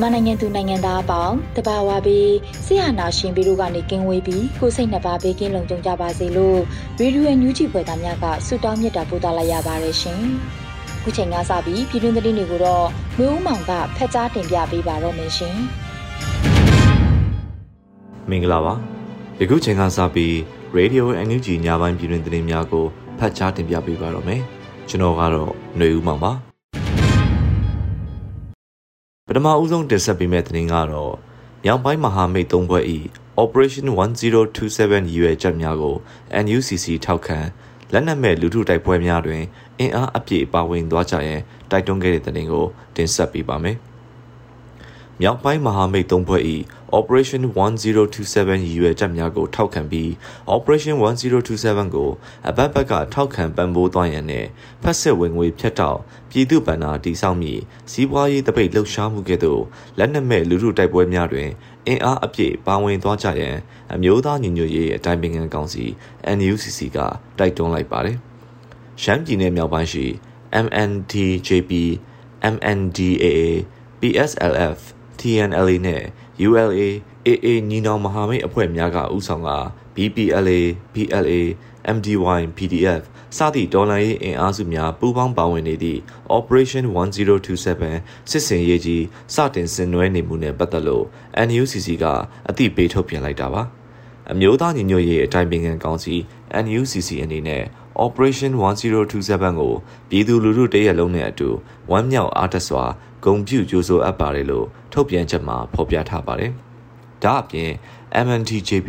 မြန်မာနိုင်ငံသူနိုင်ငံသားအပေါင်းတဘာဝပြီးဆရာနာရှင်ပြီးတို့ကနေကင်းဝေးပြီးကိုစိတ်နှစ်ပါးဘေးကင်းလုံခြုံကြပါစေလို့ရေဒီယိုအန်ယူဂျီဖွယ်သားများကဆုတောင်းမြတ်တာပို့သလိုက်ရပါတယ်ရှင်။ခုချိန်ကစပြီးပြည်တွင်းသတင်းတွေကိုတော့မျိုးဦးမောင်ကဖက်ကြားတင်ပြပေးပါတော့မယ်ရှင်။မင်္ဂလာပါ။ယခုချိန်ကစပြီးရေဒီယိုအန်ယူဂျီညပိုင်းပြည်တွင်းသတင်းများကိုဖက်ကြားတင်ပြပေးပါတော့မယ်။ကျွန်တော်ကတော့ຫນွေဦးမောင်ပါ။ ပထမဦးဆုံးတင်ဆက်ပေးမယ့်သတင်းကတော့မြောက်ပိုင်းမဟာမိတ်သုံးဘွဲ့၏ Operation 1027ရွယ်ချက်များကို NUCC ထောက်ခံလက်နက်မဲ့လူထုတိုက်ပွဲများတွင်အင်အားအပြည့်ပါဝင်သွားကြရန်တိုက်တွန်းခဲ့တဲ့သတင်းကိုတင်ဆက်ပေးပါမယ်။ မြောက်ပိုင်းမဟာမိတ်သုံးဖွဲ့၏ Operation 1027ရည်ရွယ်ချက်များကိုထောက်ခံပြီး Operation 1027ကိုအပတ်ပတ်ကထောက်ခံပံ့ပိုးသွားရန်နဲ့ဖက်စစ်ဝင်ငွေဖြတ်တောက်ပြည်သူ့ဗန္နာတိစောက်မိစီးပွားရေးတပိတ်လှုပ်ရှားမှုကဲ့သို့လက်နက်မဲ့လူထုတိုက်ပွဲများတွင်အင်အားအပြည့်ပါဝင်သွားကြရန်အမျိုးသားညီညွတ်ရေးအတိုင်းပင်ခံကောင်စီ NUCC ကတိုက်တွန်းလိုက်ပါတယ်။ရှမ်းပြည်နယ်မြောက်ပိုင်းရှိ MNTJP MNDAA PSLF TNLA နဲ့ ULA AA ညီနောင်မဟာမိတ်အဖွဲ့များကဦးဆောင်က BPLA PLA MDY PDF စသည့်ဒေါ်လာရေးအင်အားစုများပူးပေါင်းပါဝင်နေသည့် Operation 1027စစ်စင်ရေးကြီးစတင်ဆင်နွှဲနေမှုနဲ့ပတ်သက်လို့ NUCC ကအသိပေးထုတ်ပြန်လိုက်တာပါအမျိုးသားညီညွတ်ရေးအတိုင်းပင်ခံကောင်စီ NUCC အနေနဲ့ Operation 1027ကိုပြည်သူလူထုတရက်လုံးနဲ့အတူဝမ်းမြောက်အားတက်စွာ ဂုဏ်ပြုကြိုးဆိုအပ်ပါတယ်လို့ထုတ်ပြန်ချက်မှာဖော်ပြထားပါတယ်။ဒါအပြင် MNTJP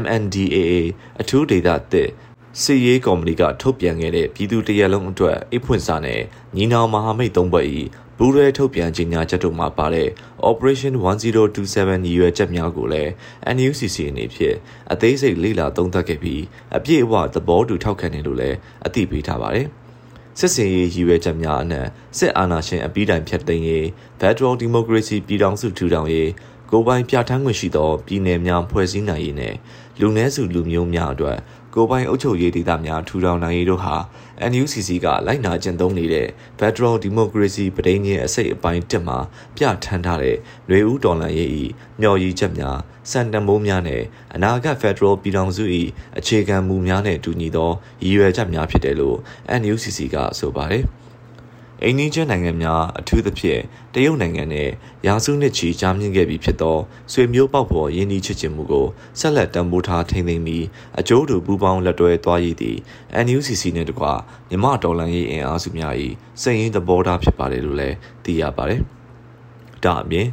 MNDAA အထူးဒေသတစ်စီရေးကော်မတီကထုတ်ပြန်ခဲ့တဲ့ပြည်သူတရက်လုံးအတွက်အိတ်ဖွင့်စာနဲ့ညီနောင်မဟာမိတ်သုံးဘက်၏ပူးရဲထုတ်ပြန်ကြေညာချက်တို့မှာပါတဲ့ Operation 1027ရည်ရွယ်ချက်များကိုလည်း NUCC အနေဖြင့်အသေးစိတ်လေ့လာသုံးသပ်ခဲ့ပြီးအပြည့်အဝသဘောတူထောက်ခံတယ်လို့လည်းအသိပေးထားပါတယ်။ စစ်စင်ရေးရည်ရွယ်ချက်များအနက်စစ်အာဏာရှင်အပြီးတိုင်ဖျက်သိမ်းရေး Federal Democracy ပြည်ထောင်စုထူထောင်ရေးကိုပိုင်ပြဋ္ဌာန်းခွင့်ရှိသောပြည်내များဖွဲ့စည်းနိုင်ရေးနဲ့လူနည်းစုလူမျိုးများအတွက်ကိုပိုင်အုပ်ချုပ်ရေးဒေသများထူထောင်နိုင်ရေးတို့ဟာ NUCC ကလိုက်နာကျင့်သုံးနေတဲ့ Federal Democracy ပဋိညာဉ်အစိတ်အပိုင်း1မှာပြဋ္ဌာန်းထားတဲ့ຫນွေဦးတော်လှန်ရေး၏မျှော်ရည်ချက်များ စံတန်ဖိုးများနဲ့အနာဂတ် Federal ပြည်ထောင်စု၏အခြေခံမူများနဲ့တူညီသောရည်ရွယ်ချက်များဖြစ်တယ်လို့ NUCC ကဆိုပါတယ်။အိန္ဒိယနိုင်ငံများအထူးသဖြင့်တရုတ်နိုင်ငံနဲ့ရာစုနှစ်ချီကြာမြင့်ခဲ့ပြီးဖြစ်သောဆွေမျိုးပေါက်ဖော်ရင်းနှီးချစ်ချင်မှုကိုဆက်လက်တံပိုးထားထိန်းသိမ်းပြီးအကျိုးတူပူးပေါင်းလက်တွဲသွားရည်သည် NUCC နဲ့တကွမြမတော်လန်ရေးအင်အားစုများ၏စည်ရင်းသဘောထားဖြစ်ပါတယ်လို့လည်းသိရပါတယ်။ဒါအပြင်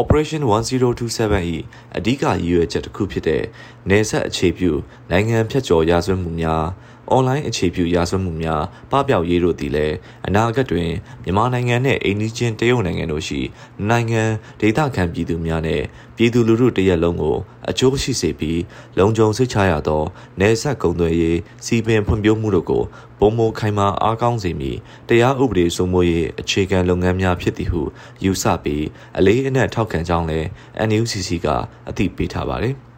Operation 1027၏အဓိကရည်ရွယ်ချက်တစ်ခုဖြစ်တဲ့နေဆက်အခြေပြုနိုင်ငံဖြတ်ကျော်ရာဇဝတ်မှုများ အွန်လိုင်းအခြေပြုရာဇဝတ်မှုများပပျောက်ရေးတို့သည်လည်းအနာဂတ်တွင်မြန်မာနိုင်ငံနှင့်အိန္ဒိချင်းတရုတ်နိုင်ငံတို့ရှိနိုင်ငံဒေသခံပြည်သူများနဲ့ပြည်သူလူထုတရက်လုံးကိုအကျိုးရှိစေပြီးလုံခြုံစိတ်ချရသောနယ်စပ်ကုန်သွယ်ရေးစီပင်ဖွံ့ဖြိုးမှုတို့ကိုပုံမခိုင်မာအားကောင်းစေမည်တရားဥပဒေစိုးမိုးရေးအခြေခံလုပ်ငန်းများဖြစ်သည်ဟုယူဆပြီးအလေးအနက်ထောက်ခံကြောင်းလည်း NUCC ကအသိပေးထားပါတယ်။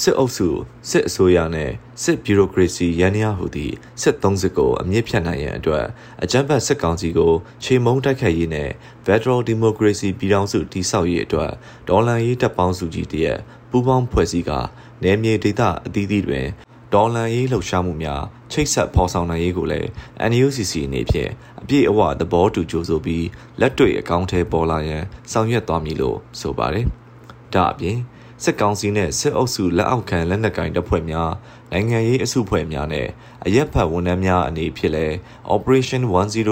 စစ်အုပ်စုစစ်အစိုးရနဲ့စစ်ဘီရိုကရေစီရန်ရာဟူသည့်စစ်သုံးစစ်ကိုအမြင့်ဖြတ်နိုင်ရန်အတွက်အကြမ်းဖက်စစ်ကောင်စီကိုခြေမုံတိုက်ခိုက်ရေးနဲ့ Federal Democracy ပြည်ထောင်စုတည်ဆောက်ရေးအတွက်ဒေါ်လာရေးတပ်ပေါင်းစုကြီးတရက်ပူးပေါင်းဖွဲ့စည်းကာနယ်မြေဒေသအသီးသီးတွင်ဒေါ်လန်ရေးလှုပ်ရှားမှုများချိတ်ဆက်ဖော်ဆောင်နိုင်ရေးကိုလည်း NUCC အနေဖြင့်အပြည့်အဝသဘောတူကြိုးဆိုပြီးလက်တွေ့အကောင့်ထဲပေါ်လာရန်ဆောင်ရွက်သွားမည်လို့ဆိုပါတယ်။ဒါအပြင် စစ်ကောင်စီနဲ့စစ်အုပ်စုလက်အောက်ခံလက်နက်ကိုင်တပ်ဖွဲ့များနိုင်ငံရေးအစုဖွဲ့များနဲ့အရက်ဖတ်ဝန်ထမ်းများအနေဖြင့်လည်း Operation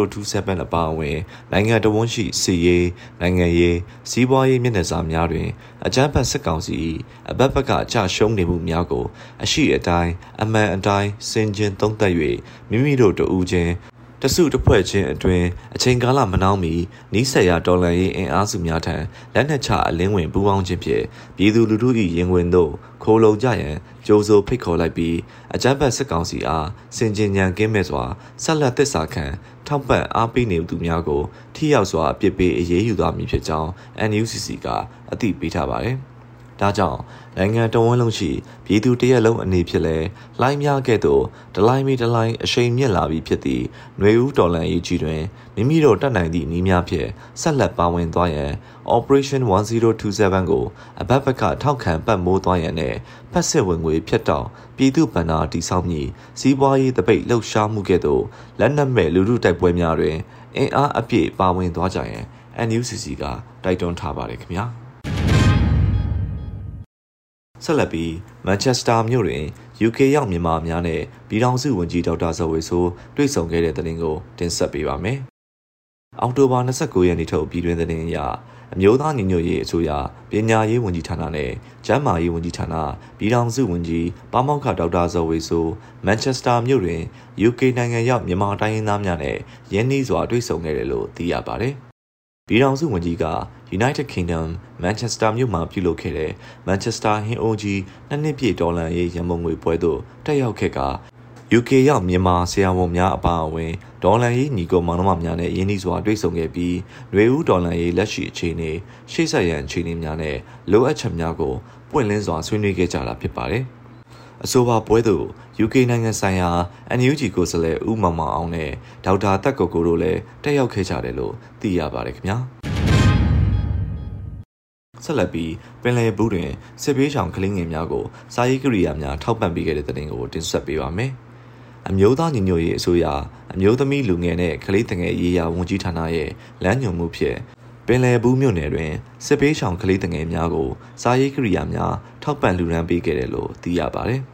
1027အပါအဝင်နိုင်ငံတော်ဝန်ရှိစီရေးနိုင်ငံရေးစီးပွားရေးမျက်နှာစာများတွင်အကြမ်းဖက်စစ်ကောင်စီ၏အဘက်ဘက်ကကြရှုံးနေမှုများကိုအရှိအတိုင်းအမှန်အတိုင်းစင်ကျင်သုံးသပ်၍မိမိတို့တူဦးချင်း တစုတစ်ဖွဲ့ချင်းအတွင်အချိန်ကာလမနှောင်းမီနီးစက်ရဒေါ်လာရေးအင်အားစုများထံလက်နက်ချအလင်းဝင်ပူးပေါင်းခြင်းဖြင့်ပြည်သူလူထု၏ရင်ဝင်သို့ခိုးလုံကြရန်ကြိုးစိုးဖိတ်ခေါ်လိုက်ပြီးအကြမ်းဖက်စစ်ကောင်စီအားစင်ကျင်ညံကင်းမဲ့စွာဆက်လက်သစ္စာခံထောက်ပံ့အားပေးနေသူများကိုထိရောက်စွာအပြစ်ပေးအရေးယူသွားမည်ဖြစ်ကြောင်း NUCC ကအသိပေးထားပါတယ်။ ဒါကြောင့်နိုင်ငံတော်ဝန်လုံးရှိပြည်သူတရက်လုံးအနေဖြင့်လဲလိုင်းများကဲ့သို့ဒလိုင်းမီဒလိုင်းအရှိန်မြင့်လာပြီးဖြစ်သည့်ຫນွေဦးတော်လန်ရေးကြီးတွင်မိမိတို့တတ်နိုင်သည့်နည်းများဖြင့်ဆက်လက်ပါဝင်သွားရန် Operation 1027ကိုအဘက်ဘက်ကထောက်ခံပတ်မိုးသွားရန်နဲ့ဖက်စစ်ဝင်ငွေဖြတ်တောက်ပြည်သူ့ဗန္နာတိဆောက်မည်စီးပွားရေးတပိတ်လှုပ်ရှားမှုကဲ့သို့လက်နက်မဲ့လူထုတိုက်ပွဲများတွင်အင်အားအပြည့်ပါဝင်သွားကြရန် NUCC ကတိုက်တွန်းထားပါတယ်ခင်ဗျာ ဆက်လက်ပြီးမန်ချက်စတာမြို့တွင် UK ရောက်မြန်မာများနဲ့ပြည်ထောင်စုဝန်ကြီးဒေါက်တာဇော်ဝေဆိုးတွေ့ဆုံခဲ့တဲ့သတင်းကိုတင်ဆက်ပေးပါမယ်။အောက်တိုဘာ29ရက်နေ့ထုတ်ပြည်တွင်သတင်းအရအမျိုးသားညီညွတ်ရေးအစိုးရပညာရေးဝန်ကြီးဌာနနဲ့ကျန်းမာရေးဝန်ကြီးဌာနပြည်ထောင်စုဝန်ကြီးပါမောက္ခဒေါက်တာဇော်ဝေဆိုးမန်ချက်စတာမြို့တွင် UK နိုင်ငံရောက်မြန်မာတိုင်းရင်းသားများနဲ့ရင်းနှီးစွာတွေ့ဆုံခဲ့တယ်လို့သိရပါတယ်။ ပြည်ထောင်စုဝန်ကြီးက United Kingdom Manchester မြို့မှာပြုလုပ်ခဲ့တဲ့ Manchester ဟင်းအိုကြီးနှစ်နှစ်ပြည့်ဒေါ်လာရေးရန်ပုံငွေပွဲသို့တက်ရောက်ခဲ့က UK ရောက်မြန်မာဆရာဝန်များအပါအဝင်ဒေါ်လာရေးညီကိုမောင်နှမများနဲ့ရင်းနှီးစွာတွေ့ဆုံခဲ့ပြီးຫນွေဦးဒေါ်လာရေးလက်ရှိအခြေအနေရှေ့ဆက်ရန်အခြေအနေများနဲ့လိုအပ်ချက်များကိုပွင့်လင်းစွာဆွေးနွေးခဲ့ကြတာဖြစ်ပါတယ်။ အဆိုပါပွဲသို့ UK နိုင်ငံဆိုင်ရာ NUG ကိုယ်စားလှယ်ဦးမောင်မောင်အောင်နဲ့ဒေါက်တာတက်ကိုကိုတို့လည်းတက်ရောက်ခဲ့ကြတယ်လို့သိရပါတယ်ခင်ဗျာဆက်လက်ပြီးပင်လယ်ဘူးတွင်စစ်ပေးဆောင်ကလင်းငယ်များကိုစာရေးကိရိယာများထောက်ပံ့ပေးခဲ့တဲ့တဲ့တင်ကိုတင်ဆက်ပေးပါမယ်။အမျိုးသားညီညွတ်ရေးအစိုးရအမျိုးသမီးလူငယ်နဲ့ကလေးငယ်ရေးရာဝန်ကြီးဌာနရဲ့လမ်းညွှန်မှုဖြင့် ပင်လယ်ဘူးမြို့နယ်တွင်စစ်ပေးဆောင်ကလေးငယ်များကိုစာရေးကိရိယာများထောက်ပံ့လှူဒါန်းပေးခဲ့တယ်လို့သိရပါတယ်။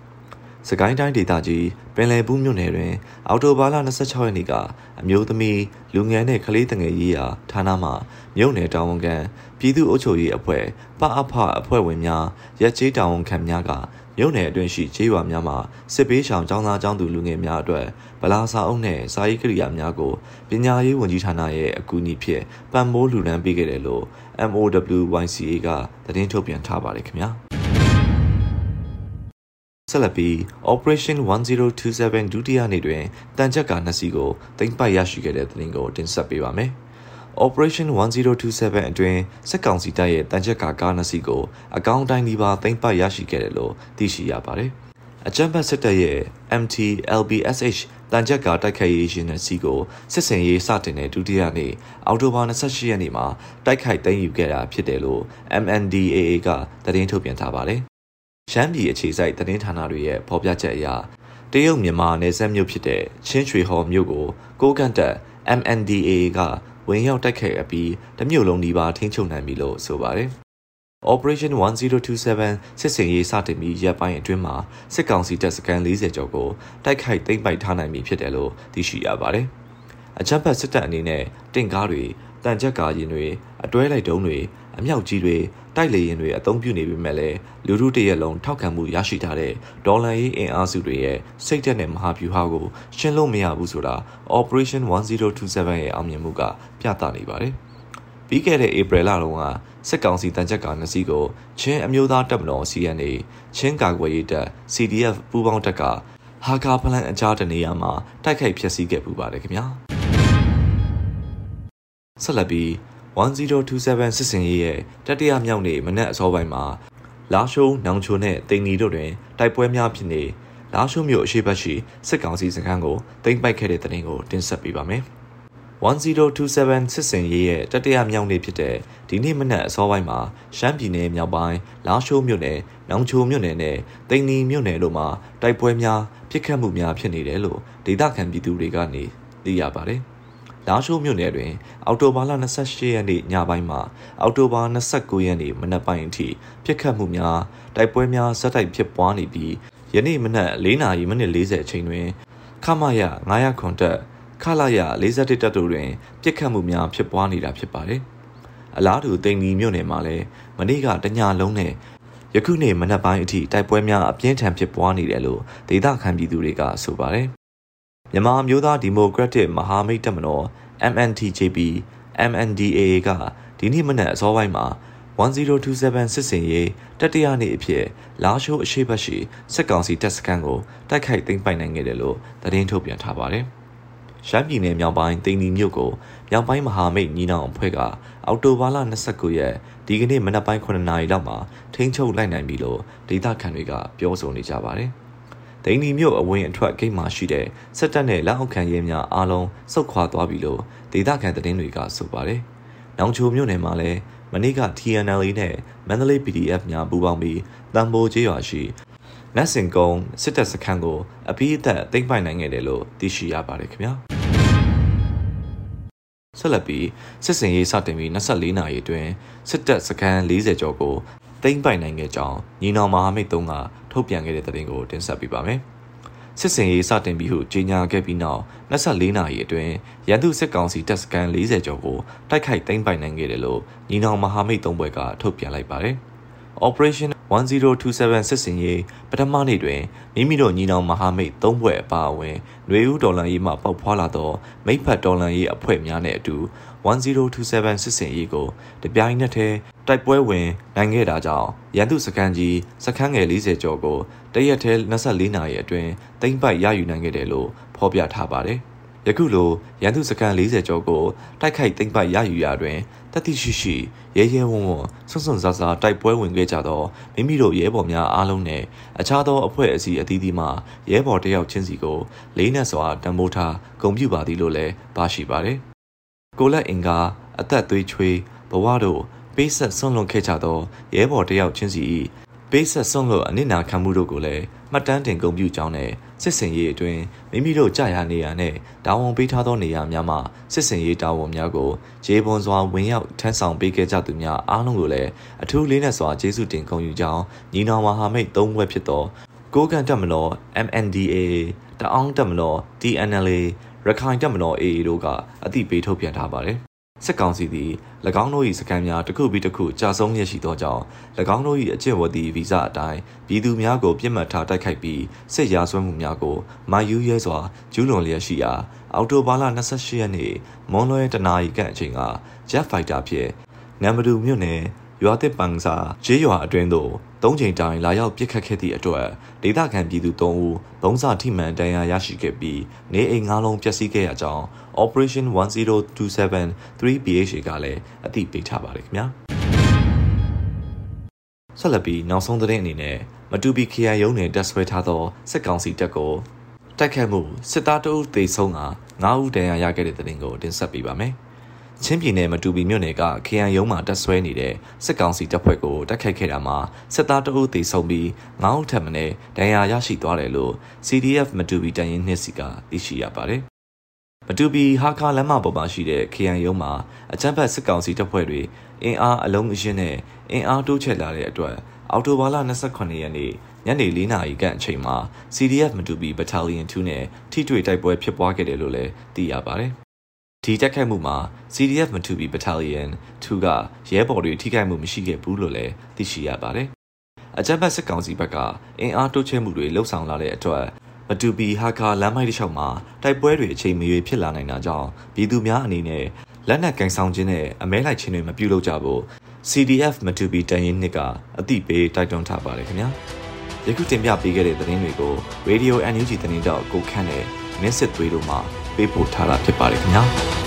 စကိုင်းတိုင်းဒေသကြီးပင်လယ်ဘူးမြို့နယ်တွင် အော်တိုဘာလ26ရက်နေ့ကအမျိုးသမီးလူငယ်နဲ့ကလေးတငယ်ရေးရာဌာနမှမြို့နယ်တာဝန်ခံပြည်သူ့အုပ်ချုပ်ရေးအဖွဲ့ပအဖအဖွဲ့ဝင်များရက်ကျေးတာဝန်ခံများက မြို့နယ်အတွင်းရှိခြေရွာများမှာစစ်ပေးရှောင်ចောင်းသားចောင်းသူလူငယ်များအတွက်ဗလာစာအုပ်နဲ့စာရေးကိရိယာများကိုပညာရေးဝန်ကြီးဌာနရဲ့အကူအညီဖြင့်ပံ့ပိုးလှူဒါန်းပေးခဲ့တယ်လို့ MOWYCA ကသတင်းထုတ်ပြန်ထားပါတယ်ခင်ဗျာ။ဆက်လက်ပြီး Operation 1027ဒုတိယနေ့တွင်တန်ချက်ကာနှစ်စီးကိုတင်ပိုက်ရရှိခဲ့တဲ့သတင်းကိုတင်ဆက်ပေးပါမယ်။ Operation 1027အတွင်းစစ်ကောင်စီတပ်ရဲ့တန်ချက်ကာကားနှစ်စီးကိုအကောင့်တိုင်းဒီပါတင်ပိုက်ရရှိခဲ့တယ်လို့သိရှိရပါတယ်။အကြမ်းဖက်စစ်တပ်ရဲ့ MT LBSH တန်ချက်ကာတိုက်ခိုက်ရေးရှင်တဲ့စီးကိုစစ်စင်ရေးစတင်တဲ့ဒုတိယနေ့အောက်တိုဘာ28ရက်နေ့မှာတိုက်ခိုက်သိမ်းယူခဲ့တာဖြစ်တယ်လို့ MNDAA ကသတင်းထုတ်ပြန်ထားပါတယ်ရှမ်းပြည်အခြေစိုက်သတင်းဌာနတွေရဲ့ဖော်ပြချက်အရတရုတ်မြန်မာနယ်စပ်မြို့ဖြစ်တဲ့ချင်းရွှေဟော်မြို့ကိုကိုကန့်တက် MNDAA က ဝင်ရောက်တိုက်ခိုက်အပြီးတမြို့လုံးဒီပါထိန်းချုပ်နိုင်ပြီလို့ဆိုပါတယ်။ Operation 1027စစ်စင်ရေးစတင်ပြီးရပ်ပိုင်းအတွင်းမှာစစ်ကောင်စီတပ်စခန်း40ကျော်ကိုတိုက်ခိုက်သိမ်းပိုက်ထားနိုင်ပြီဖြစ်တယ်လို့သိရှိရပါတယ်။အကြမ်းဖက်စစ်တပ်အနေနဲ့တင့်ကားတွေတန်ချက်ကာရင်တွေအတွဲလိုက်တုံးတွေအမြောက်ကြီးတွေ တိုက်လေရင်တွေအသုံးပြုနေပေမဲ့လည်းလူထုတရက်လုံးထောက်ခံမှုရရှိထားတဲ့ဒေါ်လာရေးအင်အားစုတွေရဲ့စိတ်သက်နဲ့မဟာဗျူဟာကိုရှင်းလို့မရဘူးဆိုတာ Operation 1027ရဲ့အောင်မြင်မှုကပြသနေပါတယ်။ပြီးခဲ့တဲ့ဧပြီလတုန်းကစစ်ကောင်စီတန်ချက်ကာနှစ်စီးကိုချင်းအမျိုးသားတပ်မတော် CNA ချင်းကာကွယ်ရေးတပ် CDF ပူးပေါင်းတပ်ကဟာကာဖလန်အကြားတနေရာမှာတိုက်ခိုက်ဖျက်ဆီးခဲ့ပူပါတယ်ခင်ဗျာဆက်လက်ပြီး 1027စစ်စင်ရေးရဲ့တတိယမြောက်နေ့မနက်အစောပိုင်းမှာလာရှိုးနောင်ချိုနဲ့တိန်နီတို့တွင်တိုက်ပွဲများဖြစ်နေလာရှိုးမြို့အရှိတ်ရှိစစ်ကောင်စီစခန်းကိုတင်ပိုက်ခဲ့တဲ့တဲ့တင်ကိုတင်ဆက်ပေးပါမယ်။1027စစ်စင်ရေးရဲ့တတိယမြောက်နေ့ဖြစ်တဲ့ဒီနေ့မနက်အစောပိုင်းမှာရှမ်းပြည်နယ်မြောက်ပိုင်းလာရှိုးမြို့နယ်၊နောင်ချိုမြို့နယ်နဲ့တိန်နီမြို့နယ်တို့မှာတိုက်ပွဲများပြစ်ခတ်မှုများဖြစ်နေတယ်လို့ဒေသခံပြည်သူတွေကနေသိရပါတယ်။ လာရှိုးမြို့နယ်တွင် အောက်တိုဘာလ28ရက်နေ့ညပိုင်းမှာအောက်တိုဘာ29ရက်နေ့မနက်ပိုင်းအထိပြစ်ခတ်မှုများတိုက်ပွဲများဆက်တိုက်ဖြစ်ပွားနေပြီးယနေ့မနက်4:40မိနစ်40အချိန်တွင်ခမရ900ခွန်တက်ခလာရ41တပ်တို့တွင်ပြစ်ခတ်မှုများဖြစ်ပွားနေတာဖြစ်ပါတယ်။အလားတူတိန်နီမြို့နယ်မှာလည်းမနေ့ကတညလုံးနဲ့ယခုနေ့မနက်ပိုင်းအထိတိုက်ပွဲများအပြင်းထန်ဖြစ်ပွားနေတယ်လို့ဒေသခံပြည်သူတွေကဆိုပါတယ်။ မြန်မာမျိုးသားဒီမိုကရက်တစ်မဟာမိတ်တပ်မတော် MNTJP MNDAA ကဒီနေ့မနက်အစောပိုင်းမှာ1027စစ်စင်ရေးတတိယနေ့အဖြစ်လာရှိုးအရှိတ်ရှိစစ်ကောင်စီတပ်စခန်းကိုတိုက်ခိုက်သိမ်းပိုက်နိုင်ခဲ့တယ်လို့သတင်းထုတ်ပြန်ထားပါတယ်။ရှမ်းပြည်နယ်မြောက်ပိုင်းတိန်နီမြို့ကိုမြောက်ပိုင်းမဟာမိတ်ညီနောင်အဖွဲ့ကအောက်တိုဘာလ29ရက်ဒီကနေ့မနက်ပိုင်း9နာရီလောက်မှာထိန်းချုပ်လိုက်နိုင်ပြီလို့ဒေသခံတွေကပြောဆိုနေကြပါတယ်။ ဒိန်နီမြို့အဝင်အထွက်ဂိတ်မှာရှိတဲ့စစ်တပ်နဲ့လက်အောက်ခံရဲများအားလုံးစုခွာသွားပြီလို့ဒေသခံသတင်းတွေကဆိုပါတယ်။နောင်ချိုမြို့နယ်မှာလည်းမနေ့က TNLA နဲ့မန္တလေး PDF များပူးပေါင်းပြီးတံပိုးကျေးရွာရှိနတ်စင်ကုန်းစစ်တပ်စခန်းကိုအပိအသက်သိမ်းပိုက်နိုင်ခဲ့တယ်လို့သိရှိရပါတယ်ခင်ဗျာဆက်လက်ပြီးစစ်စင်ရေးစတင်ပြီး24နာရီအတွင်းစစ်တပ်စခန်း40ကျော်ကို သိမ်းပိုက်နိုင်ခဲ့ကြောင်းညီနောင်မဟာမိတ်သုံးကထုတ်ပြန်ခဲ့တဲ့သတင်းကိုတင်ဆက်ပေးပါမယ်။စစ်စင်ရေးစတင်ပြီးဟုကြေညာခဲ့ပြီးနောက်24နာရီအတွင်းရန်သူစစ်ကောင်စီတပ်စခန်း40ကျော်ကိုတိုက်ခိုက်သိမ်းပိုက်နိုင်ခဲ့တယ်လို့ညီနောင်မဟာမိတ်သုံးဘွဲကထုတ်ပြန်လိုက်ပါတယ်။ Operation 1027စစ်စင်ရေးပထမနေ့တွင်မိမိတို့ညီနောင်မဟာမိတ်သုံးဘွဲ့အပါအဝင်ຫນွေဦးဒေါ်လာရေးမှပေါက်ဖွာလာသောမိဖက်ဒေါ်လာရေးအဖွဲ့များနဲ့အတူ 1027စစ်စင်ရေးကိုတပြိုင်နက်တည်းတိုက်ပွဲဝင်နိုင်ခဲ့တာကြောင့်ရန်သူစခန်းကြီးစခန်းငယ်40ကျော်ကိုတရက်ထဲ24နာရီအတွင်းသိမ်းပိုက်ရယူနိုင်ခဲ့တယ်လို့ဖော်ပြထားပါတယ်။ယခုလိုရန်သူစခန်း40ကျော်ကိုတိုက်ခိုက်သိမ်းပိုက်ရယူရာတွင်တတိရှိရှိရဲရဲဝံ့ဝံ့ဆွဆွန်ဆာဆာတိုက်ပွဲဝင်ခဲ့ကြသောမိမိတို့ရဲဘော်များအားလုံးနဲ့အခြားသောအဖွဲ့အစည်းအသီးသီးမှရဲဘော်တယောက်ချင်းစီကိုလေးနက်စွာတံမိုးထားဂုဏ်ပြုပါသည်လို့လည်းပါရှိပါတယ်။ ကိုလက်အင်ကာအသက်သွေးချွေးဘဝတို့ပေးဆက်ဆွန့်လွန်ခဲ့ကြသောရဲဘော်တယောက်ချင်းစီ၏ပေးဆက်ဆွန့်လွန်အနစ်နာခံမှုတို့ကိုလည်းမှတ်တမ်းတင်ဂုဏ်ပြုကြောင်းနဲ့စစ်စင်ရေးအတွင်းမိမိတို့ကြာရနေရနဲ့တာဝန်ပေးထားသောနေရာများမှာစစ်စင်ရေးတာဝန်များကိုရေပွန်စွာဝင်ရောက်ထမ်းဆောင်ပေးခဲ့ကြသူများအားလုံးကိုလည်းအထူးလေးနက်စွာကျေးဇူးတင်ဂုဏ်ယူကြောင်းညီနောင်မဟာမိတ်သုံးဘွဲ့ဖြစ်သောကိုကန်တက်မလော MNDA တအောင်းတက်မလော TNLA ရခိုင်တက်မလော AA တို့ကအသိပေးထုတ်ပြန်ထားပါတယ်စစ်ကောင်စီသည်၎င်းတို့၏စခန်းများတစ်ခုပြီးတစ်ခုကြာဆုံးရရှိသောကြောင့်၎င်းတို့၏အကျင့်ဝတ်သည့်ဗီဇအတိုင်းပြည်သူများကိုပြစ်မှတ်ထားတိုက်ခိုက်ပြီးစစ်ရာဇဝတ်မှုများကိုမာယူရဲစွာကျူးလွန်လျက်ရှိရာအော်တိုဘာလ28ရက်နေ့မွန်လွဲတနာရီခန့်အချိန်က Jet Fighter ဖြင့်နမ်ဘဒူမြို့နယ်ရွာသစ်ပန်စာဂျေးရွာအတွင်းသို့ သုံးချိန်တိုင်လာရောက်ပစ်ခတ်ခဲ့သည့်အတွက်ဒေသခံပြည်သူ၃ဦးဘုံစာထိမှန်တန်ရာရရှိခဲ့ပြီးနေအိမ်၅လုံးပျက်စီးခဲ့ရကြောင်း Operation 1027 3BHA ကလည်းအသိပေးထားပါတယ်ခင်ဗျာဆက်လက်ပြီးနောက်ဆုံးသတင်းအနေနဲ့မတူပီခရိုင်ရုံးနယ်တက်ဆွဲထားသောစစ်ကောင်စီတပ်ကိုတိုက်ခတ်မှုစစ်သားတအုပ်သေဆုံးက9ဦးဒဏ်ရာရခဲ့တဲ့တဲ့တင်ကိုတင်ဆက်ပေးပါမယ်။ ချင်းပြည်နယ်မတူပီမြို့နယ်ကခရိုင်ရုံးမှာတက်ဆွဲနေတဲ့စစ်ကောင်စီတပ်ဖွဲ့ကိုတိုက်ခိုက်ခဲ့တာမှာစစ်သားတအုပ်သေဆုံးပြီး9ဦးထပ်မံဒဏ်ရာရရှိသွားတယ်လို့ CDF မတူပီတန်ရင်နှစ်စီကသိရှိရပါတယ်။မတူပီဟာခါလမ်းမပေါ်မှာရှိတဲ့ခရိုင်ရုံးမှာအကြမ်းဖက်စစ်ကောင်စီတပ်ဖွဲ့တွေအင်အားအလုံးအင်းနဲ့အင်အားတိုးချဲ့လာတဲ့အတွက်အော်တိုဘာလ28ရက်နေ့ညနေ4နာရီခန့်အချိန်မှာ CDF မတူပီ Battalion 2နဲ့ထိတွေ့တိုက်ပွဲဖြစ်ပွားခဲ့တယ်လို့လည်းသိရပါတယ်။ ဒီတက်ခတ်မှုမှာ CDF မတူပီ Battalion 2ကရဲဘော်တွေထိခိုက်မှုမရှိခဲ့ဘူးလို့လည်းသိရှိရပါတယ်။အကြမ်းဖက်စစ်ကောင်စီဘက်ကအင်အားတိုးချဲ့မှုတွေလှုပ်ဆောင်လာတဲ့အတွက်မတူပီဟာကာလမ်းမိုက်တစ်လျှောက်မှာတိုက်ပွဲတွေအချိန်မရွေးဖြစ်လာနိုင်တာကြောင့်ပြည်သူများအနေနဲ့လက်နက်ကင်ဆောင်ခြင်းနဲ့အမဲလိုက်ခြင်းတွေမပြုလုပ်ကြဖို့ CDF မတူပီတန်ရင်နှစ်ကအသိပေးတိုက်တွန်းထားပါတယ်ခင်ဗျာ။ယခုတင်ပြပေးခဲ့တဲ့သတင်းတွေကို Radio NUG သတင်းတောက်ကိုခန့်နဲ့မင်းစစ်သွေးတို့မှ ပေးပို့ထားတာဖြစ်ပါတယ်ခင်ဗျာ။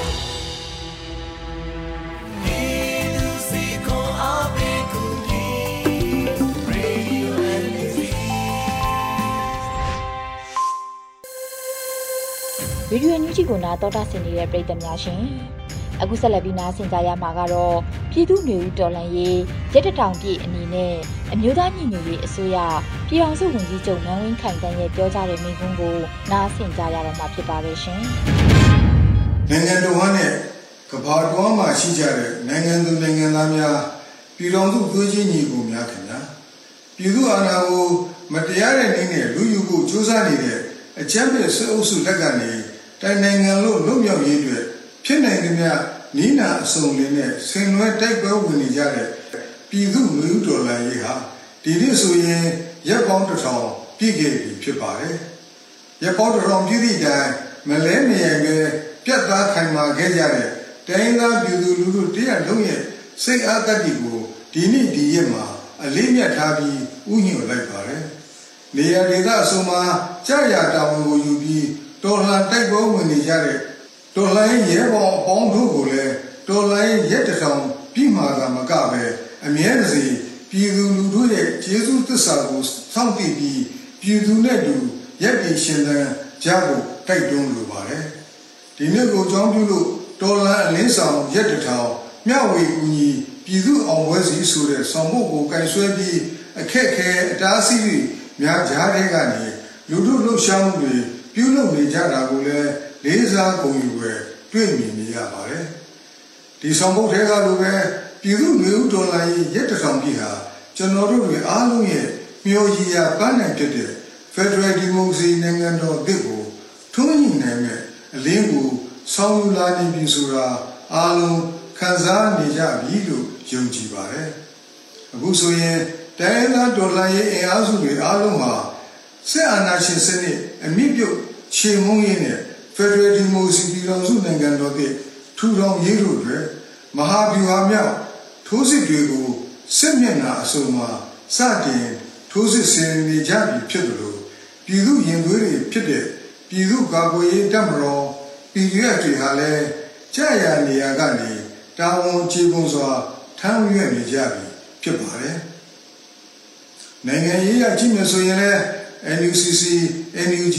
ရေဒီယိုညူ NUG ကိုနာတော်တာဆင်နေတဲ့ပြည်သူများရှင် အခုဆက်လက်ပြီးနားဆင်ကြရမှာကတော့ပြည်သူ့နေဦးတော်လှန်ရေးရက်တထောင်ပြည့်အနေနဲ့အမျိုးသားညီညွတ်ရေးအစိုးရပြည်အောင်စုဝန်ကြီးချုပ်နန်းဝင်းခိုင်တန်းရဲ့ပြောကြားတဲ့မိန့်ခွန်းကိုနားဆင်ကြရတော့မှာဖြစ်ပါရဲ့ရှင်နိုင်ငံတော်ဝမ်းနဲ့ကဘာတော်မှာရှိကြတဲ့နိုင်ငံသူနိုင်ငံသားများပြည်တော်စုသွေးချင်းညီကိုများခင်ဗျာပြည်သူအာဏာကိုမတရားတဲ့နည်းနဲ့လူယူဖို့ကြိုးစားနေတဲ့အကြမ်းဖက်စစ်အုပ်စုလက်ကနေတိုင်းနိုင်ငံလို့လွတ်မြောက်ရေးအတွက်ဖြစ်နိုင်သမျှ နီးနာအစုံလေးနဲ့ဆင်နွှဲတိုက်ပွဲဝင်နေကြတဲ့ပြည်သူမျိုးတော်လှန်ရေးဟာဒီနေ့ဆိုရင်ရက်ပေါင်းတစ်ထောင်ပြည့်ခဲ့ပြီဖြစ်ပါတယ်ရက်ပေါင်းတစ်ထောင်ပြည့်သည့်တိုင်မလဲမရပဲပြတ်သားခိုင်မာခဲ့ကြတဲ့တိုင်းသားပြည်သူလူထုတရလုံးရဲ့စိတ်အားတတိကိုဒီနေ့ဒီရက်မှာအလေးမြတ်ထားပြီးဥညွှန်လိုက်ပါတယ်နေရာဒေသအစုံမှာကြာရတာဝန်ကိုယူပြီးတော်လှန်တိုက်ပွဲဝင်နေကြတဲ့ တော်လှန်ရဲဘော်အပေါင်းတို့ကိုလည်းတော်လှန်ရဲတထောင်ပြီးမှသာမကပဲအမြဲတစေပြည်သူလူထုရဲ့ကျေးဇူးသစ္စာကိုစောင့်တည်ပြီးပြည်သူနဲ့တူရက်ပြည်ရှင်သန်ကြဖို့တိုက်တွန်းလိုပါတယ်ဒီနေ့ကိုကြောင်းပြုလို့တော်လှန်အလင်းဆောင်ရက်တထောင်မျှဝေကူညီပြည်သူအောင်ပွဲစီဆိုတဲ့ဆောင်ဖို့ကိုကင်ဆွဲပြီးအခက်ခဲအတားအဆီးတွေများကြားတဲ့ကနေလူထုလှုပ်ရှားမှုတွေပြုလုပ်နေကြတာကိုလည်း လေးစားဂုဏ်ယူပဲတွေ့မြင်နေရပါတယ်ဒီဆောင်ဖို့ထဲကလိုပဲပြည်သူမျိုးဒေါ်လာရေးရက်တထောင်ပြည်ဟာကျွန်တော်တို့တွေအားလုံးရဲ့မျှော်ရည်ရာပန်းနိုင်ဖြစ်တဲ့ Federal Democracy နိုင်ငံတော်အသစ်ကိုထွန်းညှိနိုင်မဲ့အလင်းကိုဆောင်ယူလာနေပြီဆိုတာအားလုံးခံစားနေကြပြီလို့ယုံကြည်ပါတယ်အခုဆိုရင်တိုင်းသားဒေါ်လာရေးအင်အားစုတွေအားလုံးဟာစစ်အာဏာရှင်စနစ်အမြင့်ပြုတ်ခြေမုံရင်းနဲ့ Federal Democracy ပြည်တော်စုနိုင်ငံတော်သစ်ထူထောင်ရေးတို့တွင်မဟာဗျူဟာမြောက်ထိုးစစ်တွေကိုစစ်မျက်နှာအစုံမှာစတင်ထိုးစစ်ဆင်နေကြပြီဖြစ်တယ်လို့ပြည်သူရင်သွေးတွေဖြစ်တဲ့ပြည်သူကာကွယ်ရေးတပ်မတော် PDF တွေဟာလည်းကြာရနေရာကနေတာဝန်ကြီးပုံစွာထမ်းရွက်နေကြပြီဖြစ်ပါတယ်နိုင်ငံရေးအကြည့်မယ်ဆိုရင်လည်း NUCC NUG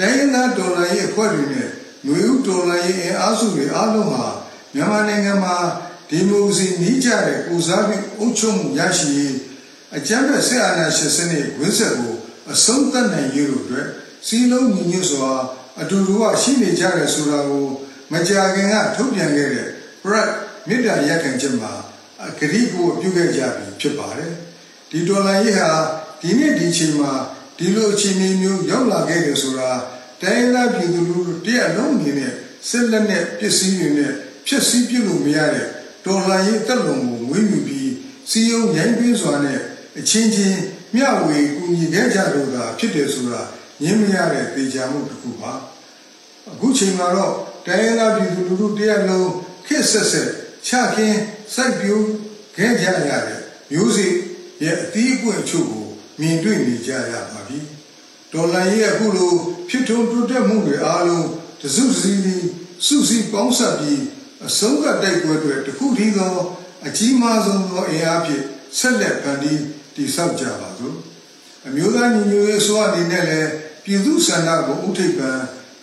တိုင်းသားဒေါ်လာရေးအဖွဲ့တွေနဲ့လူဦးဒေါ်လာရေးအင်အားစုတွေအားလုံးဟာမြန်မာနိုင်ငံမှာဒီမိုကရေစီနှီးကြတဲ့ကိုစားပြုအုပ်ချုပ်မှုရရှိရေးအကြမ်းဖက်ဆက်အာဏာရှင်စနစ်ဝင်းဆက်ကိုအဆုံးသတ်နိုင်ရေးတို့အတွက်စီလုံးညီညွတ်စွာအတူတူကရှိနေကြတယ်ဆိုတာကိုမကြာခင်ကထုတ်ပြန်ခဲ့တဲ့ Brad မေတ္တာရက်ခံချက်မှာအဂရိကိုပြုခဲ့ကြပြီဖြစ်ပါတယ်ဒီဒေါ်လာရေးဟာဒီနေ့ဒီချိန်မှာ ဒီလိုအခြေအနေမျိုးရောက်လာခဲ့တယ်ဆိုတာတိုင်းသားပြည်သူလူထုတရက်လုံးအနေနဲ့စစ်လက်နဲ့ပစ္စည်းတွေနဲ့ဖြစ်စည်းပြုလို့မရတဲ့တော်လှန်ရေးတက်လုံကိုမွေးမြူပြီးစီယုံရိုင်းပင်းစွာနဲ့အချင်းချင်းမျှဝေကူညီခဲ့ကြလို့သာဖြစ်တယ်ဆိုတာငင်းမရတဲ့ပေချာမှုတစ်ခုပါအခုချိန်မှာတော့တိုင်းသားပြည်သူလူထုတရက်လုံးခက်ဆက်ဆက်ချခင်းစိုက်ပျိုးခဲ့ကြရတဲ့မျိုးစေ့ရဲ့အသီးအပွင့်ချုပ်ကို မြင်တွေ့နေကြရပါပြီဒေါ်လာရဲ့အခုလိုဖြစ်ထွန်းတိုးတက်မှုတွေအားလုံးတစုစည်းပြီးစုစည်းပေါင်းစပ်ပြီးအဆုံးကတိုက်ပွဲတွေတခုတည်းသောအကြီးမားဆုံးသောအင်အားဖြင့်ဆက်လက်ဖန်တီးတည်ဆောက်ကြပါစို့အမျိုးသားညီညွတ်ရေးဆိုအနေနဲ့လည်းပြည်သူစံနာကိုဥထိပ်ပံ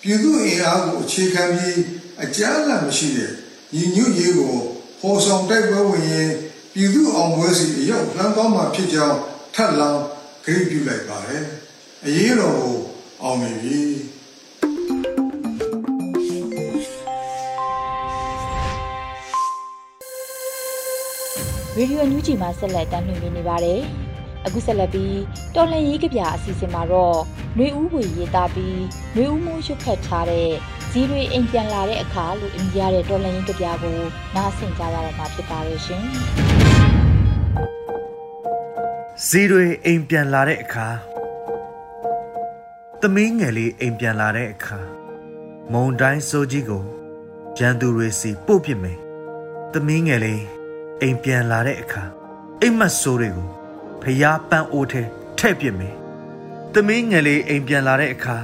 ပြည်သူအင်အားကိုအခြေခံပြီးအကြမ်းလက်မရှိတဲ့ညီညွတ်ရေးကိုပေါ်ဆောင်တိုက်ပွဲဝင်ရင်ပြည်သူအောင်ပွဲစီအရောက်လှမ်းသွားမှာဖြစ်ကြောင်းထပ်လောင်း ဂရုပြုလိုက်ပါတယ်အရေးတော်ကိုအောင်မြင်ပြီရေဒီယိုညူဂျီမှာဆက်လက်တင်ပြနေပါတယ်။အခုဆက်လက်ပြီးတော်လန်ရေးကြပြအစီအစဉ်မှာတော့နှွေဦးဝေရေးသားပြီးနှွေဦးမိုးရွတ်ဖတ်ထားတဲ့ဇီတွေအိမ်ပြန်လာတဲ့အခါလို့အင်ကြရတဲ့တော်လန်ရေးကြပြကိုနားဆင်ကြရတော့မှာဖြစ်ပါရဲ့ရှင်။ ဇီတွေအိမ်ပြန်လာတဲ့အခါသမီးငယ်လေးအိမ်ပြန်လာတဲ့အခါမုံတိုင်းစိုးကြီးကိုရန်သူတွေစီပို့ပစ်မယ်။သမီးငယ်လေးအိမ်ပြန်လာတဲ့အခါအိမ်မက်ဆိုးတွေကိုဖျားပန်းအိုးထဲထည့်ပစ်မယ်။သမီးငယ်လေးအိမ်ပြန်လာတဲ့အခါ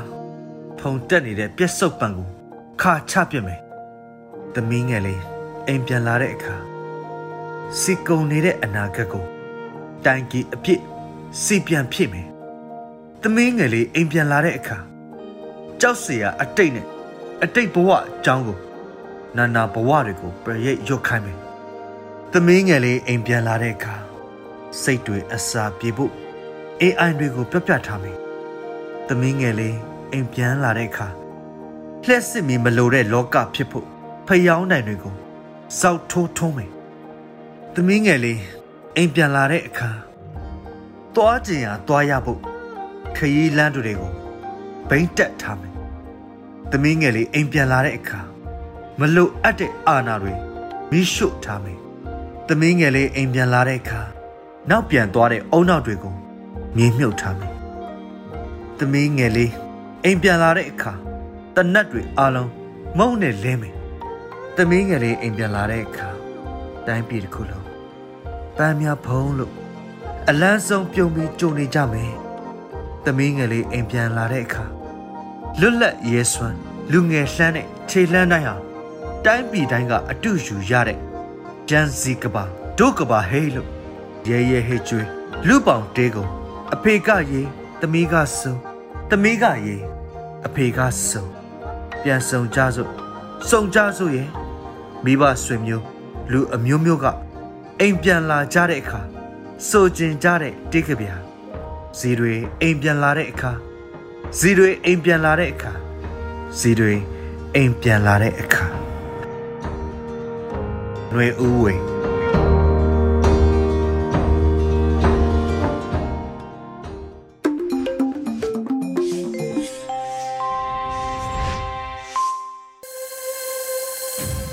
ဖုန်တက်နေတဲ့ပြက်စုပ်ပန်ကိုခါချပစ်မယ်။သမီးငယ်လေးအိမ်ပြန်လာတဲ့အခါစီကုံနေတဲ့အနာဂတ်ကို တိုင်ကီအဖြစ်စီပြန်ဖြစ်မယ်။သမင်းငယ်လေးအိမ်ပြန်လာတဲ့အခါကြောက်စရာအတိတ်နဲ့အတိတ်ဘဝအကြောင်းကိုနာနာဘဝတွေကိုပြရိတ်ရွတ်ခိုင်းမယ်။သမင်းငယ်လေးအိမ်ပြန်လာတဲ့အခါစိတ်တွေအစာပြေဖို့ AI တွေကိုပြပြထားမယ်။သမင်းငယ်လေးအိမ်ပြန်လာတဲ့အခါလှက်စစ်မီမလိုတဲ့လောကဖြစ်ဖို့ဖျောင်းတိုင်တွေကိုစောက်ထိုးထုံးမယ်။သမင်းငယ်လေး အိမ်ပြန်လာတဲ့အခါသွားကြင်ရသွားရဖို့ခရီးလမ်းတွေကိုဘိမ့်တက်ထားမယ်သမီးငယ်လေးအိမ်ပြန်လာတဲ့အခါမလို့အပ်တဲ့အာနာတွေမိရှုထားမယ်သမီးငယ်လေးအိမ်ပြန်လာတဲ့အခါနောက်ပြန်သွားတဲ့အုံနောက်တွေကိုမြေမြုပ်ထားမယ်သမီးငယ်လေးအိမ်ပြန်လာတဲ့အခါတနတ်တွေအလုံးမုံနဲ့လဲမယ်သမီးငယ်လေးအိမ်ပြန်လာတဲ့အခါတိုင်းပြည်တစ်ခုလုံး ပန်းများဖုံးလို့အလန်းဆုံးပြုံပြီးကြုံနေကြမယ်သမီးငယ်လေးအိမ်ပြန်လာတဲ့အခါလွတ်လပ်ရဲစွမ်းလူငယ်လှမ်းတဲ့ခြေလှမ်းတိုင်းဟာတိုင်းပြည်တိုင်းကအတူယူရတဲ့ဂျန်စီကပါဒုကပါဟေးလို့ရဲရဲဟေးကျွေးလူပောင်တဲကုန်အဖေကရေသမီးကစုံသမီးကရေအဖေကစုံပြန်စုံကြစို့စုံကြစို့ရဲ့မိဘဆွေမျိုးလူအမျိုးမျိုးက အိမ်ပြန်လာကြတဲ့အခါစိုးကျင်ကြတဲ့တိတ်ကဗျာဇီတွေအိမ်ပြန်လာတဲ့အခါဇီတွေအိမ်ပြန်လာတဲ့အခါဇီတွေအိမ်ပြန်လာတဲ့အခါຫນွေဦးဝေး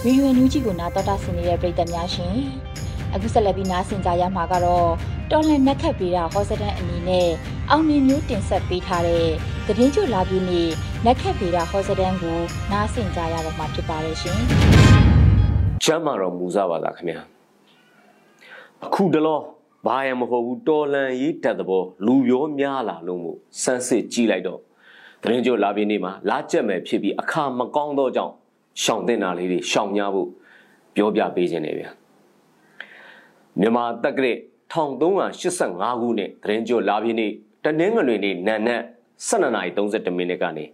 ရေရွယ်နူးကြီးကိုနာတော်တာဆင်နေတဲ့ပြည်သက်များရှင် အခုဆက်လက်ပြီးနားဆင်ကြရမှာကတော့တော်လန်နက်ခတ်ပေးတာဟောစတန်အနေနဲ့အောင်မြင်မျိုးတင်ဆက်ပေးထားတဲ့သတင်းကြိုလာပြီးနေနက်ခတ်ပေးတာဟောစတန်ကိုနားဆင်ကြရတော့မှာဖြစ်ပါတယ်ရှင်ကျမ်းမာတော်မူစားပါလားခင်ဗျာအခုတလောဘာရမဟုတ်ဘူးတော်လန်ရေးတက်တဲ့ဘောလူပြောများလာလို့မို့စမ်းစစ်ကြည့်လိုက်တော့သတင်းကြိုလာပြီးနေမှာလာကြက်မယ်ဖြစ်ပြီးအခါမကောင်းတော့ကြောင့်ရှောင်တင်တာလေးတွေရှောင်များဖို့ပြောပြပေးခြင်းနေဗျာ မြန်မာတက္ကရာ1385ခုနှစ်သတင်းကြိုလာပြီးနေတနင်္ဂနွေနေ့နံနက်12:32မိနစ်ကနေ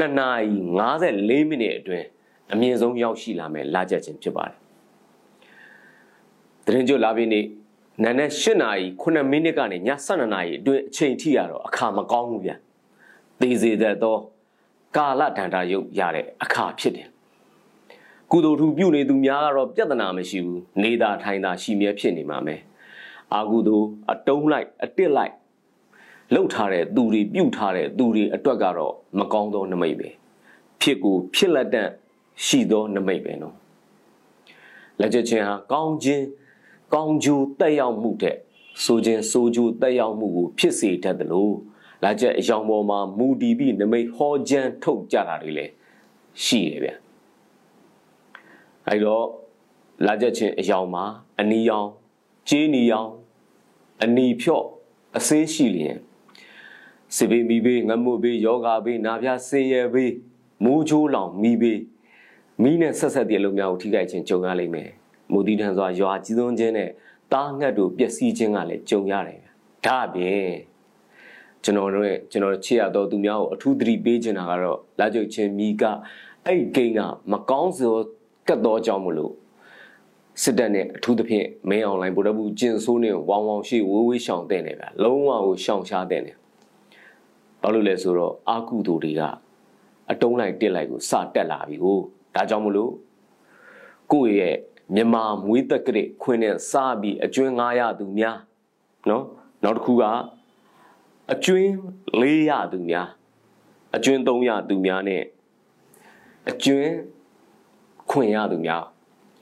2:54မိနစ်အတွင်းအမြင့်ဆုံးရောက်ရှိလာမယ်လာကြခြင်းဖြစ်ပါတယ်။သတင်းကြိုလာပြီးနေ့နန်းနဲ့8နာရီ9မိနစ်ကနေည12နာရီအတွင်းအချိန်ထိရတော့အခါမကောင်းဘူးဗျ။သေစေတဲ့သောကာလဒန္တာရုပ်ရတဲ့အခါဖြစ်တယ်။ ကုသိုလ်ထူပြုနေသူများကတော့ပြဿနာမရှိဘူး။နေတာထိုင်တာရှိမြဲဖြစ်နေမှာမယ်။အာကုသိုလ်အတုံးလိုက်အတစ်လိုက်လှုပ်ထားတဲ့သူတွေပြုတ်ထားတဲ့သူတွေအတွက်ကတော့မကောင်းသောနမိတ်ပဲ။ဖြစ်ကိုဖြစ်လက်တန့်ရှိသောနမိတ်ပဲနော်လက်ချက်ချင်းဟာကောင်းခြင်းကောင်းကျိုးတက်ရောက်မှုတဲ့ဆိုခြင်းဆိုကျိုးတက်ရောက်မှုကိုဖြစ်စေတတ်တယ်လို့လက်ချက်အယောင်ပေါ်မှာမူတည်ပြီးနမိတ်ဟောကြမ်းထုတ်ကြတာတွေလည်းရှိတယ်ဗျ အဲတော့လက်ချက်ချင်းအယောင်မှာအနီယောင်ကြေးနီယောင်အနီဖြော့အစေးရှိလျင်စေဘေးမိဘေးငမှုဘေးယောဂဘေးနာပြဆင်းရဲဘေးမိုးချိုးလောင်မိဘေးမိနဲ့ဆက်ဆက်တဲ့အလုပ်များကိုထိခိုက်ခြင်းကြုံရလိမ့်မယ်။မူတည်ထန်စွာရွာကြီးသွန်းခြင်းနဲ့တားငှက်တို့ပျက်စီးခြင်းကလည်းကြုံရတယ်။ဒါအပြင်ကျွန်တော်တို့ရဲ့ကျွန်တော်ချစ်ရတော့သူများကိုအထူးသတိပေးခြင်းတာကတော့လာကြုတ်ချင်းမိကအဲ့ဂိမ်းကမကောင်းစေ ကတ်တော့ကြောင်းမလို့စစ်တပ်နဲ့အထူးသဖြင့်မင်းအွန်လိုင်းဗိုလ်တပ်ဘူးကျင်ဆိုးနဲ့ဝောင်ဝောင်ရှိဝေးဝေးရှောင်တဲ့နေဗျာလုံးဝကိုရှောင်ရှားတဲ့နေဘာလို့လဲဆိုတော့အာကုသူတွေကအတုံးလိုက်တစ်လိုက်ကိုစတက်လာပြီကိုဒါကြောင့်မလို့ကိုယ့်ရဲ့မြန်မာမွေးသက်ကလေးခွင်းနဲ့စားပြီးအကျွင်း900သူများနော်နောက်တစ်ခုကအကျွင်း400သူများအကျွင်း300သူများနဲ့အကျွင်း ခွင်ရသူများ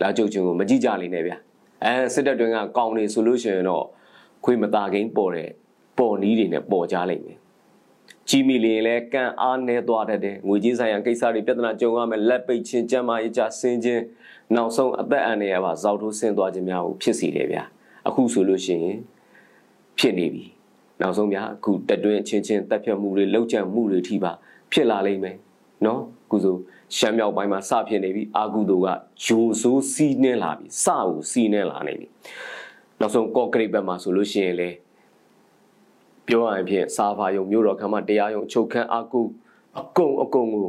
လာကြုတ်ချင်းကိုမကြည့်ကြလိမ့်နဲ့ဗျအဲစစ်တပ်တွင်ကကောင်းနေဆိုလို့ရှိရင်တော့ခွေမတာကိန်းပေါ်တဲ့ပေါ်နီးတွေနဲ့ပေါ်ကြလိမ့်မယ်ကြီးမီလရင်လဲကံအားနေသွားတတ်တယ်ငွေကြေးဆိုင်ရာကိစ္စတွေပြဿနာကြုံရမယ်လက်ပိတ်ခြင်းကြမ်းမာရေးကြဆင်းခြင်းနောက်ဆုံးအသက်အန္တရာယ်ပါဇောက်ထိုးဆင်းသွားခြင်းများကိုဖြစ်စီတယ်ဗျာအခုဆိုလို့ရှိရင်ဖြစ်နေပြီနောက်ဆုံးဗျာအခုတက်တွင်းချင်းချင်းတက်ဖြတ်မှုတွေလောက်ကျန်မှုတွေထိပါဖြစ်လာလိမ့်မယ် နော်အခုဆိုရှမ်းမြောက်ပိုင်းမှာစဖြစ်နေပြီအာကုတို့ကဂျိုဆိုးစီးနေလာပြီစကိုစီးနေလာနေပြီနောက်ဆုံးကော့ကရိတ်ဘက်မှာဆိုလို့ရှိရင်လေပြောရရင်ဖြင့်စာဖာယုံမြို့တော်ခမ်းမတရားယုံချုပ်ခန်းအကုအကုံအကုံကို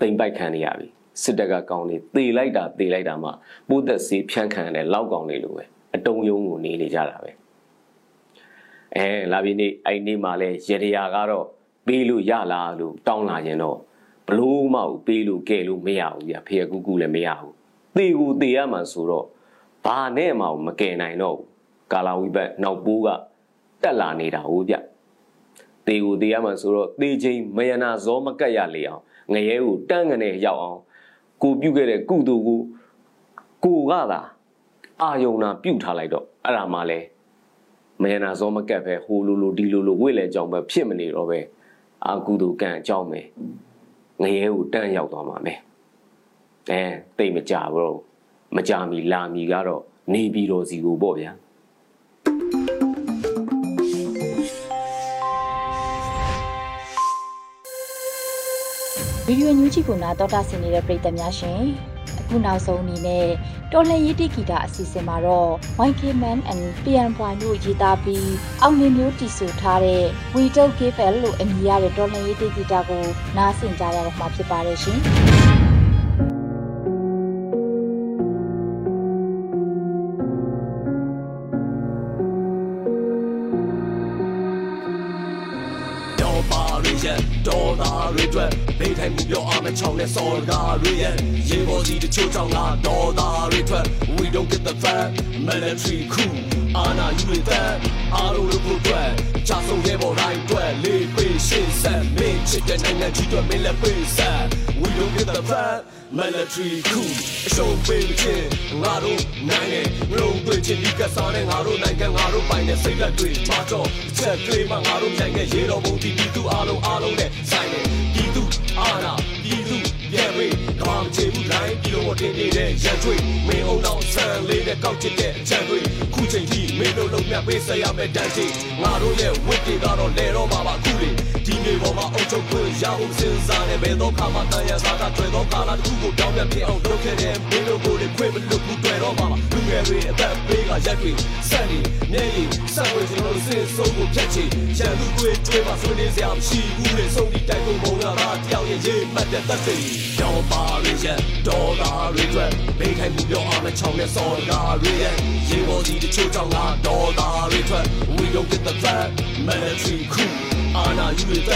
တိမ်ပိုက်ခံနေရပြီစစ်တပ်ကကောင်းနေသေလိုက်တာသေလိုက်တာမှပိုးသက်စေးဖြန်းခံရတဲ့လောက်ကောင်းနေလို့ပဲအတုံယုံကိုနေနေကြတာပဲအဲလာပြီနေ့အဲ့နေ့မှလဲရေတရာကတော့ ပေးလို့ရလားလို့တောင်းလာရင်တော့ဘလို့မှပေးလို့ကဲလို့မရဘူးဗျဖေကူကူလည်းမရဘူးသေကိုသေရမှဆိုတော့ဘာနဲ့မှမကယ်နိုင်တော့ဘူးကာလာဝီဘက်နောက်ပိုးကတက်လာနေတာဟုတ်ဗျသေကိုသေရမှဆိုတော့သေချင်းမယနာဇောမကတ်ရလေအောင်ငရဲကိုတန်းကနေရောက်အောင်ကိုပြုတ်ခဲ့တဲ့ကုသိုလ်ကိုကိုကသာအာယုံနာပြုတ်ထားလိုက်တော့အဲ့ဒါမှလဲမယနာဇောမကတ်ပဲဟိုလိုလိုဒီလိုလိုဝိလေကြောင်ပဲဖြစ်မနေတော့ပဲ အာကုသိုလ်ကံအကြောင်းပဲငရဲကိုတန်းရောက်သွားမှာမယ်အဲတိတ်မကြဘူးတော့မကြမီလာမီကတော့နေပြီးတော့စီကိုပေါ့ဗျာဗီဒီယိုညူးချီကိုနာတော်တာဆင်နေတဲ့ပရိသတ်များရှင်အ ခုနောက်ဆုံးအနေနဲ့တော်လှန်ရေးတိဂီတာအစီအစဉ်မှာတော့ YK Man and PN Point တို့ရေးသားပြီးအောင်မြင်မျိုးတည်ဆူထားတဲ့ We Don't Give Up လို့အမည်ရတဲ့တော်လှန်ရေးတိဂီတာကိုနားဆင်ကြရတော့မှာဖြစ်ပါတယ်ရှင်ရဲ့ ဒေါ်လာတွေအတွက်မိထိုင်မှုပြောအားမချောင်းတဲ့စော်ကားတွေရဲ့ရေပေါ်စီတချို့ကြောင့်လားဒေါ်လာတွေအတွက် we don't get the fat military coup အာနာယူတဲ့အားလုံးလို့ကိုအတွက်ချဆုံးရဲ့ပေါ်တိုင်းအတွက်လေးပေးရှင်းဆက်မင်းချစ်တဲ့နိုင်ငံကြီးအတွက်မင်းလည်းပေးဆက် we don't get the fat military coup အရှုံးပေးခြင်းငါတို့နိုင်ငံလုံးသွင်းခြင်းဒီကစားတဲ့ငါတို့နိုင်ငံငါတို့ပိုင်တဲ့စိတ်လက်တွေမှာတော့ချက်ကလေးမှငါတို့ပြန်ခဲ့ရေတော်ဘုံဒီဒီသူအားလုံးအားလုံးနဲ့ဆိုင်တယ် ကောင်းချေဘူးလိုင်းပြီးတော့တင်နေတဲ့ရန်တွေမင်းအောင်တော့ဆန်လေးနဲ့ကောက်ချစ်တဲ့အချမ်းတွေခုချိန်ကြီးမင်းတို့လုံးမြပေးဆက်ရမယ့်တန်းချီငါတို့ရဲ့ဝစ်တွေကတော့လဲတော့မှာပါခုလေ ဒီမြေပေါ်မှာအုပ်ချုပ်ခွင့်ရအောင်စဉ်းစားနေဘယ်တော့ခါမှတန်ရစားတာတွေ့တော့ကာလာတစ်ခုကိုတောင်းပြပြအောင်လုပ်ခဲ့တဲ့မင်းတို့ကိုလည်းခွင့်မလွတ်ဘူးတွေ့တော့မှာလူငယ်တွေအသက်ပေးကရက်တွေဆက်နေမျက်ရည်ဆက်ဝေကျွန်တော်စစ်ဆုံးကိုဖြတ်ချင်ရန်သူတွေတွေးမှာဆွေးနေစရာမရှိဘူးလေဆုံးဒီတိုက်ကုန်ပုံကတယောက်ရဲ့ရေးမှတ်တဲ့သက်သေရောပါရရဲ့ဒေါ်လာတွေအတွက်မိထိုင်မှုပြောအောင်ချောင်းနဲ့စော်ကားတွေရဲ့ရေပေါ်စီတချို့ကြောင့်လားဒေါ်လာတွေအတွက် we don't get the fat military coup အာနာယူတဲ့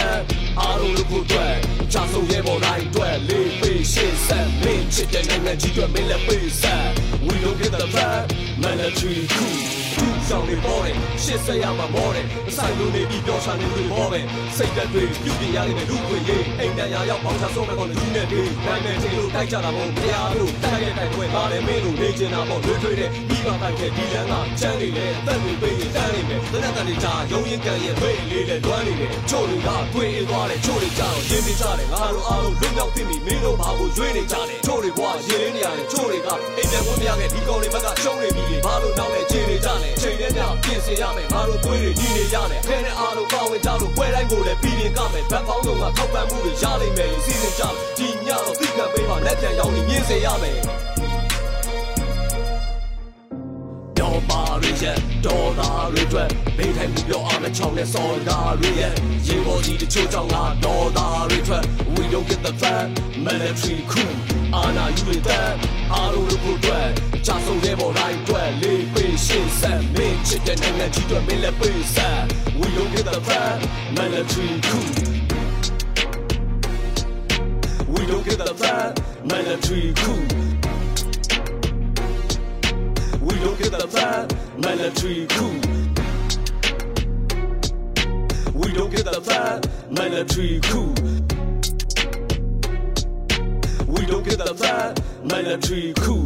အားလုံးလို့ကိုတွေ့ချဆုံးရဲ့ပေါ်တိုင်းတွေ့လေးပေးရှင်းဆက်မင်းချစ်တဲ့နိုင်ငံကြီးတွေမင်းလည်းပေးဆက် we don't get the fat military coup သူ ဆောင်နေပေါ်တယ်ရှစ်ဆက်ရမှာမောတယ်အဆိုင်လုံးနေပြီးပြောချနေလို့ပေါ်ပဲစိတ်သက်တွေပြုတ်ပြရတဲ့လူခွေရေးအိမ်တန်ရာရောက်ပေါင်းချဆုံးမဲ့ကောလူနဲ့တေးနိုင်မဲ့တေးလို့တိုက်ကြတာမို့ဘုရားလို့တိုက်ရဲ့တိုက်ပွဲပါလေမင်းလို့နေချင်တာပေါ့လွေးထွေးတဲ့ပြီးပါတိုက်တဲ့ဒီလန်းကချမ်းနေလေအသက်တွေပေးရင်တန်းနေမယ်သနက်တန်တွေကြာရုံရင်ကန်ရဲ့ဝေးလေးနဲ့တွန်းနေတယ်ချို့တွေကတွေးသွားတယ်ချို့တွေကြောက်ရင်းနေကြတယ်ငါတို့အားလုံးလွတ်မြောက်သိပြီမင်းတို့ဘာကိုရွေးနေကြတယ်ချို့တွေကရေလေးနေရတယ်ချို့တွေကအိမ်ပြန်ဝင်မရခဲ့ဒီကောင်တွေဘက်ကရှုံးနေပြီဘာလို့နောက်လဲခြေနေကြလဲချိန်နဲ့ညပြင်ဆင်ရမယ်ငါတို့တွေးတွေညီနေရတယ်ခဲနဲ့အားလုံးပါဝင်ကြလို့ပွဲတိုင်းကိုလည်းပြီးရင်ကမယ်ဘက်ပေါင်းစုံကထောက်ပံ့မှုတွေရလိမ့်မယ်စီစဉ်ကြဒီညတော့သိကပ်ပေးမှလက်ပြန်ရောက်နေမြင်စေရမယ်တော်ပါရရဲ့ဒေါ်လာတွေအတွက်မိထိုင်မှုပြောအားမချောင်းနဲ့စော်ကားတွေရဲ့ရေပေါ်ကြီးတချို့ကြောင့်ငါဒေါ်လာတွေအတွက် we don't get the fat military coup အာနာယူတဲ့အားလုံးလို့ကိုတွေ့ချဆုံးရဲ့ပေါ်တိုင်းတွေ့လေးပေးရှင်းဆက် မင်းချစ်တဲ့နိုင်ငံကြီးတွေမင်းလည်းပေးဆက် we don't get the fat military coup we don't get the fat military coup we don't get the fat military coup we don't get the fat military coup we don't get the fat military coup